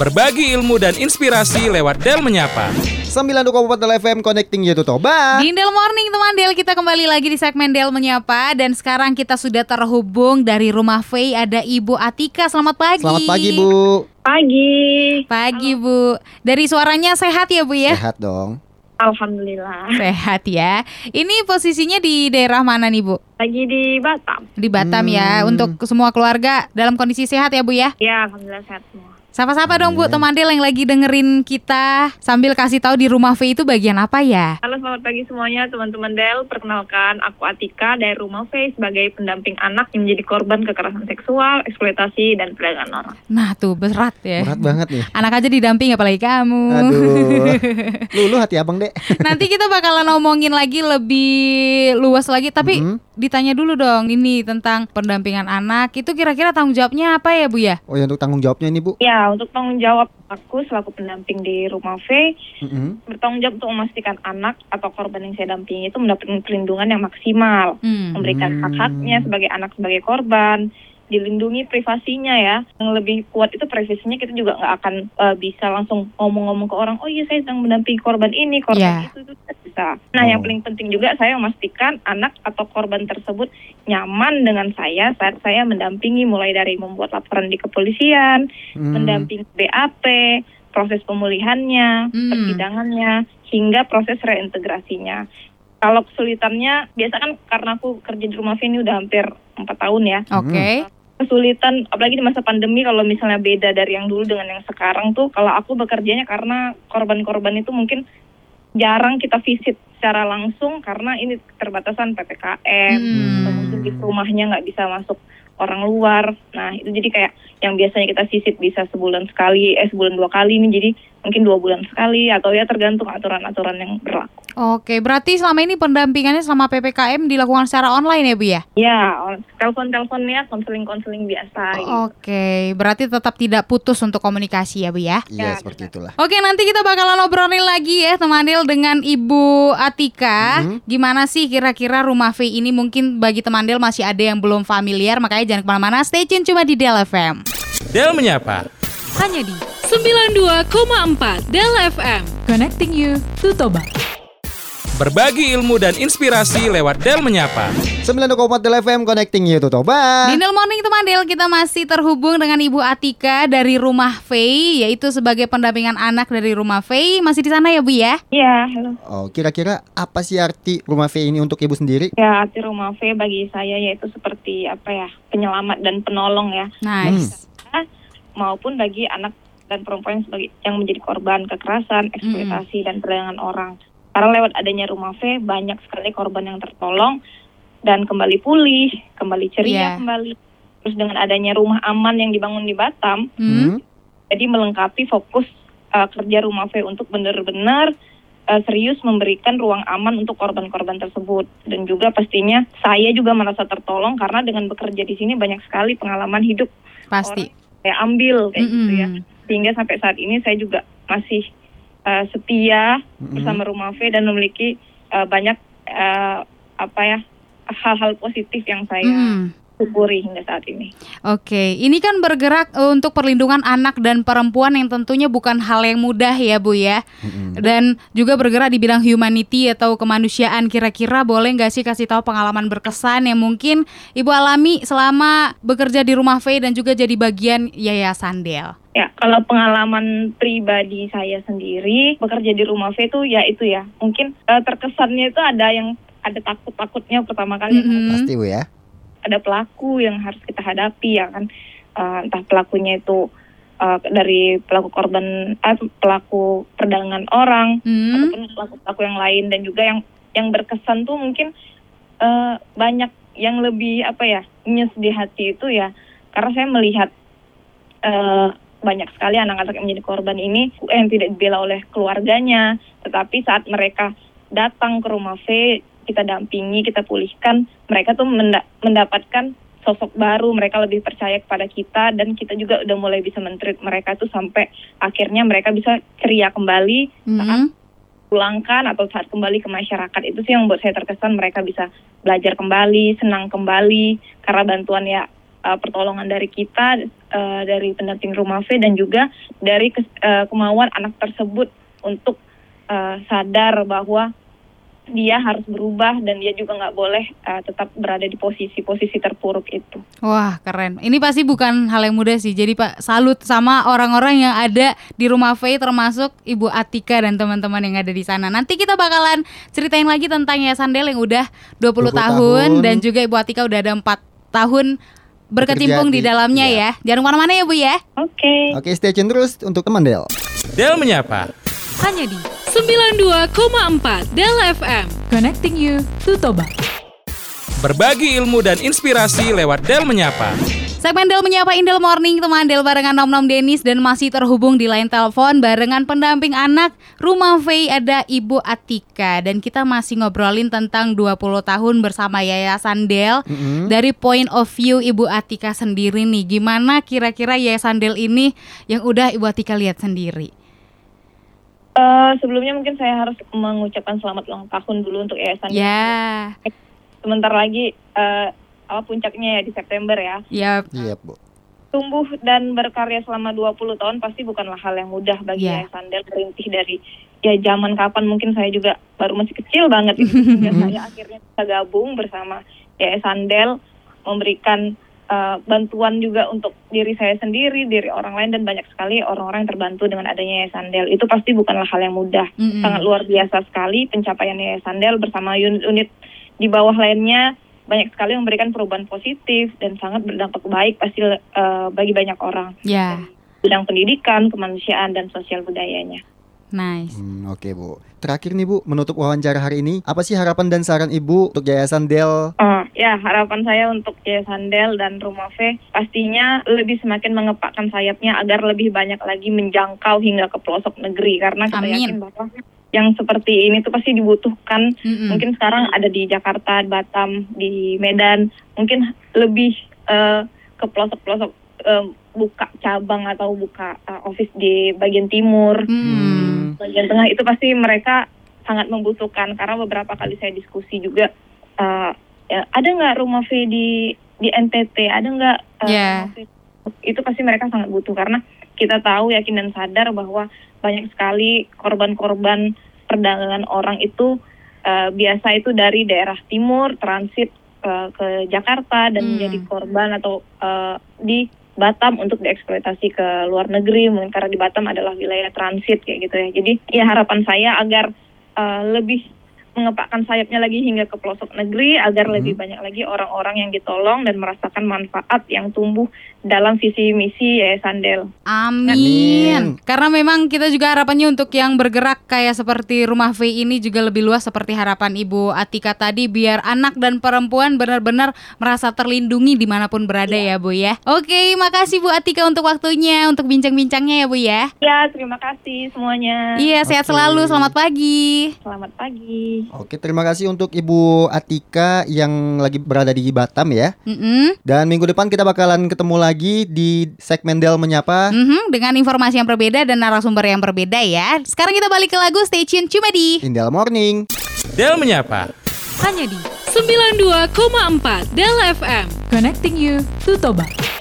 Berbagi ilmu dan inspirasi lewat Del Menyapa. 92,4 Del FM Connecting You to Toba. Di Del Morning teman Del kita kembali lagi di segmen Del Menyapa dan sekarang kita sudah terhubung dari rumah Faye ada Ibu Atika. Selamat pagi. Selamat pagi Bu. Pagi. Pagi Bu. Dari suaranya sehat ya Bu ya? Sehat dong. Alhamdulillah. Sehat ya. Ini posisinya di daerah mana nih Bu? Lagi di Batam. Di Batam ya. Hmm. Untuk semua keluarga dalam kondisi sehat ya Bu ya? Ya, alhamdulillah sehat semua. Sapa-sapa dong Bu Amin. teman Del yang lagi dengerin kita sambil kasih tahu di rumah V itu bagian apa ya? Halo, selamat pagi semuanya teman-teman Del. Perkenalkan, aku Atika dari Rumah Face sebagai pendamping anak yang menjadi korban kekerasan seksual, eksploitasi, dan perdagangan orang. Nah tuh berat ya. Berat banget nih. Anak aja didamping apalagi kamu. Aduh. Lulu hati abang dek. Nanti kita bakalan ngomongin lagi lebih luas lagi tapi Mhm. ditanya dulu dong ini tentang pendampingan anak itu kira-kira tanggung jawabnya apa ya Bu ya? Oh ya untuk tanggung jawabnya ini Bu. Ya, untuk tanggung jawab aku selaku pendamping di Rumah V, Mm-mm. bertanggung jawab untuk memastikan anak atau korban yang saya dampingi itu mendapatkan perlindungan yang maksimal. Hmm. memberikan Hmm. hak-haknya sebagai anak sebagai korban dilindungi privasinya ya yang lebih kuat itu privasinya kita juga nggak akan eh, bisa langsung ngomong-ngomong ke orang oh iya saya sedang mendampingi korban ini korban Ya. itu itu tidak bisa nah yang Oh. paling penting juga saya memastikan anak atau korban tersebut nyaman dengan saya saat saya mendampingi mulai dari membuat laporan di kepolisian Hmm. mendampingi BAP proses pemulihannya Hmm. persidangannya hingga proses reintegrasinya kalau kesulitannya biasa kan karena aku kerja di rumah ini udah hampir empat tahun ya Oke. Kesulitan apalagi di masa pandemi kalau misalnya beda dari yang dulu dengan yang sekarang tuh kalau aku bekerjanya karena korban-korban itu mungkin jarang kita visit secara langsung karena ini keterbatasan ppkm Hmm. atau mungkin di rumahnya nggak bisa masuk orang luar nah itu jadi kayak yang biasanya kita visit bisa sebulan sekali eh sebulan dua kali ini jadi mungkin dua bulan sekali atau ya tergantung aturan-aturan yang berlaku Oke, berarti selama ini pendampingannya selama PPKM dilakukan secara online ya Bu ya? ya telepon-teleponnya konseling-konseling biasa gitu. Oke, berarti tetap tidak putus untuk komunikasi ya Bu ya? Iya Ya, seperti itulah. Oke, nanti kita bakalan obrolin lagi ya teman Del dengan Ibu Atika. Mhm. Gimana sih kira-kira rumah V ini mungkin bagi teman Del masih ada yang belum familiar, makanya jangan ke mana-mana, stay tune cuma di Del FM. Del Menyapa. hanya di 92,4 Del FM. Connecting you to Toba. Berbagi ilmu dan inspirasi lewat Del Menyapa. 92,4 Del FM Connecting You to Toba. Di Del Morning teman Del, kita masih terhubung dengan Ibu Atika dari Rumah V, yaitu sebagai pendampingan anak dari Rumah V. Masih di sana ya Bu ya? Iya, halo. Oh, kira-kira apa sih arti rumah V ini untuk ibu sendiri? Ya, arti rumah V bagi saya yaitu seperti apa ya, penyelamat dan penolong ya, Nice. maupun bagi anak dan perempuan yang sebagai yang menjadi korban kekerasan, eksploitasi dan perdagangan orang. Karena lewat adanya rumah V banyak sekali korban yang tertolong dan kembali pulih, kembali ceria Iya. kembali. Terus dengan adanya rumah aman yang dibangun di Batam, Hmm? jadi melengkapi fokus uh, kerja rumah V untuk benar-benar uh, serius memberikan ruang aman untuk korban-korban tersebut dan juga pastinya saya juga merasa tertolong karena dengan bekerja di sini banyak sekali pengalaman hidup Pasti. saya ambil kayak gitu ya sehingga sampai saat ini saya juga masih uh, setia Mm-mm. bersama rumah V dan memiliki uh, banyak uh, apa ya hal-hal positif yang saya Mm. Syukuri hingga saat ini. Oke, ini kan bergerak eh, untuk perlindungan anak dan perempuan yang tentunya bukan hal yang mudah ya Bu ya. Dan juga bergerak di bidang humanity atau kemanusiaan. Kira-kira boleh nggak sih kasih tahu pengalaman berkesan yang mungkin Ibu alami selama bekerja di Rumah V dan juga jadi bagian Yayasan Del? Ya, kalau pengalaman pribadi saya sendiri bekerja di rumah V itu ya itu ya. Mungkin eh, terkesannya itu ada yang ada takut-takutnya pertama kali Mm-mm. Pasti Bu ya. Ada pelaku yang harus kita hadapi ya kan. Eh, entah pelakunya itu eh, dari pelaku korban eh, pelaku perdagangan orang Hmm. ataupun pelaku-pelaku yang lain dan juga yang yang berkesan tuh mungkin eh, banyak yang lebih apa ya nyes di hati itu ya karena saya melihat eh, banyak sekali anak-anak yang menjadi korban ini yang tidak dibela oleh keluarganya tetapi saat mereka datang ke rumah V kita dampingi kita pulihkan mereka tuh menda- mendapatkan sosok baru mereka lebih percaya kepada kita dan kita juga udah mulai bisa mentreat mereka tuh sampai akhirnya mereka bisa ceria kembali saat Hmm. pulangkan atau saat kembali ke masyarakat itu sih yang buat saya terkesan mereka bisa belajar kembali senang kembali karena bantuan ya uh, pertolongan dari kita, uh, dari pendamping rumah V dan juga dari kes- uh, kemauan anak tersebut untuk uh, sadar bahwa dia harus berubah dan dia juga nggak boleh uh, tetap berada di posisi-posisi terpuruk itu. Wah keren. Ini pasti bukan hal yang mudah sih. Jadi Pak salut sama orang-orang yang ada di rumah Faye termasuk Ibu Atika dan teman-teman yang ada di sana. Nanti kita bakalan ceritain lagi tentang Yayasan Del yang udah 20, 20 tahun, tahun. dan juga Ibu Atika udah ada empat tahun berkecimpung di di- dalamnya iya. ya. Jangan ke mana-mana ya Bu ya. Oke. Oke, stay tune terus untuk teman Del. Del menyapa. Hanya di 92,4 Del FM. Connecting you to Toba. Berbagi ilmu dan inspirasi lewat Del menyapa. Segmen Del menyapa Indel Morning teman Del barengan Nom Nom Denis dan masih terhubung di line telepon barengan pendamping anak Rumah Faye ada Ibu Atika dan kita masih ngobrolin tentang 20 tahun bersama Yayasan Del Mm-mm. dari point of view Ibu Atika sendiri nih gimana kira-kira Yayasan Del ini yang udah Ibu Atika lihat sendiri. Uh, sebelumnya mungkin saya harus mengucapkan selamat ulang tahun dulu untuk yayasan. Ya, Sebentar lagi uh, apa puncaknya ya di September ya. ya Iya, Bu. tumbuh dan berkarya selama 20 tahun pasti bukanlah hal yang mudah bagi Iya. Yayasan Del berintih dari ya zaman kapan mungkin saya juga baru masih kecil banget gitu. Saya akhirnya bisa gabung bersama Yayasan Del memberikan uh, bantuan juga untuk diri saya sendiri, diri orang lain dan banyak sekali orang-orang yang terbantu dengan adanya Yayasan Del. Itu pasti bukanlah hal yang mudah. Mm-mm. Sangat luar biasa sekali pencapaian Yayasan Del bersama unit-unit di bawah lainnya banyak sekali memberikan perubahan positif dan sangat berdampak baik pasti eh, bagi banyak orang ya, bidang pendidikan, kemanusiaan dan sosial budayanya. Nice. Hmm, Oke, Bu. Terakhir nih, Bu, menutup wawancara hari ini, apa sih harapan dan saran Ibu untuk Yayasan Del? Oh, ya harapan saya untuk Yayasan Del dan Rumah V pastinya lebih semakin mengepakkan sayapnya agar lebih banyak lagi menjangkau hingga ke pelosok negeri karena kita Amin. yakin bahwa yang seperti ini tuh pasti dibutuhkan Mm-mm. mungkin sekarang ada di Jakarta, Batam, di Medan, mungkin lebih eh, ke pelosok-pelosok eh, buka cabang atau buka eh, office di bagian timur, Hmm. bagian tengah itu pasti mereka sangat membutuhkan karena beberapa kali saya diskusi juga eh, ya, ada nggak rumah V di di NTT, ada nggak eh, Ya. rumah V? itu pasti mereka sangat butuh karena kita tahu yakin dan sadar bahwa banyak sekali korban-korban perdagangan orang itu eh, biasa itu dari daerah timur transit eh, ke Jakarta dan Hmm. menjadi korban atau eh, di Batam untuk dieksploitasi ke luar negeri mungkin karena di Batam adalah wilayah transit kayak gitu ya. Jadi ya harapan saya agar eh, lebih mengepakkan sayapnya lagi hingga ke pelosok negeri agar Hmm. lebih banyak lagi orang-orang yang ditolong dan merasakan manfaat yang tumbuh dalam visi misi Yayasan Del. Amin. Amin. Karena memang kita juga harapannya untuk yang bergerak kayak seperti Rumah V ini juga lebih luas seperti harapan Ibu Atika tadi biar anak dan perempuan benar-benar merasa terlindungi di mana pun berada ya Bu ya. Oke, makasih Bu Atika untuk waktunya untuk bincang-bincangnya ya Bu ya. Ya, terima kasih semuanya. Iya, sehat Oke. selalu. Selamat pagi. Selamat pagi. Oke, terima kasih untuk Ibu Atika yang lagi berada di Batam ya. Mm-mm. Dan minggu depan kita bakalan ketemu lagi di segmen Del Menyapa. Mhm, dengan informasi yang berbeda dan narasumber yang berbeda ya. Sekarang kita balik ke lagu Stay Tune cuma di Indel Morning. Del menyapa. Hanya di 92,4 Del FM. Connecting you to Toba.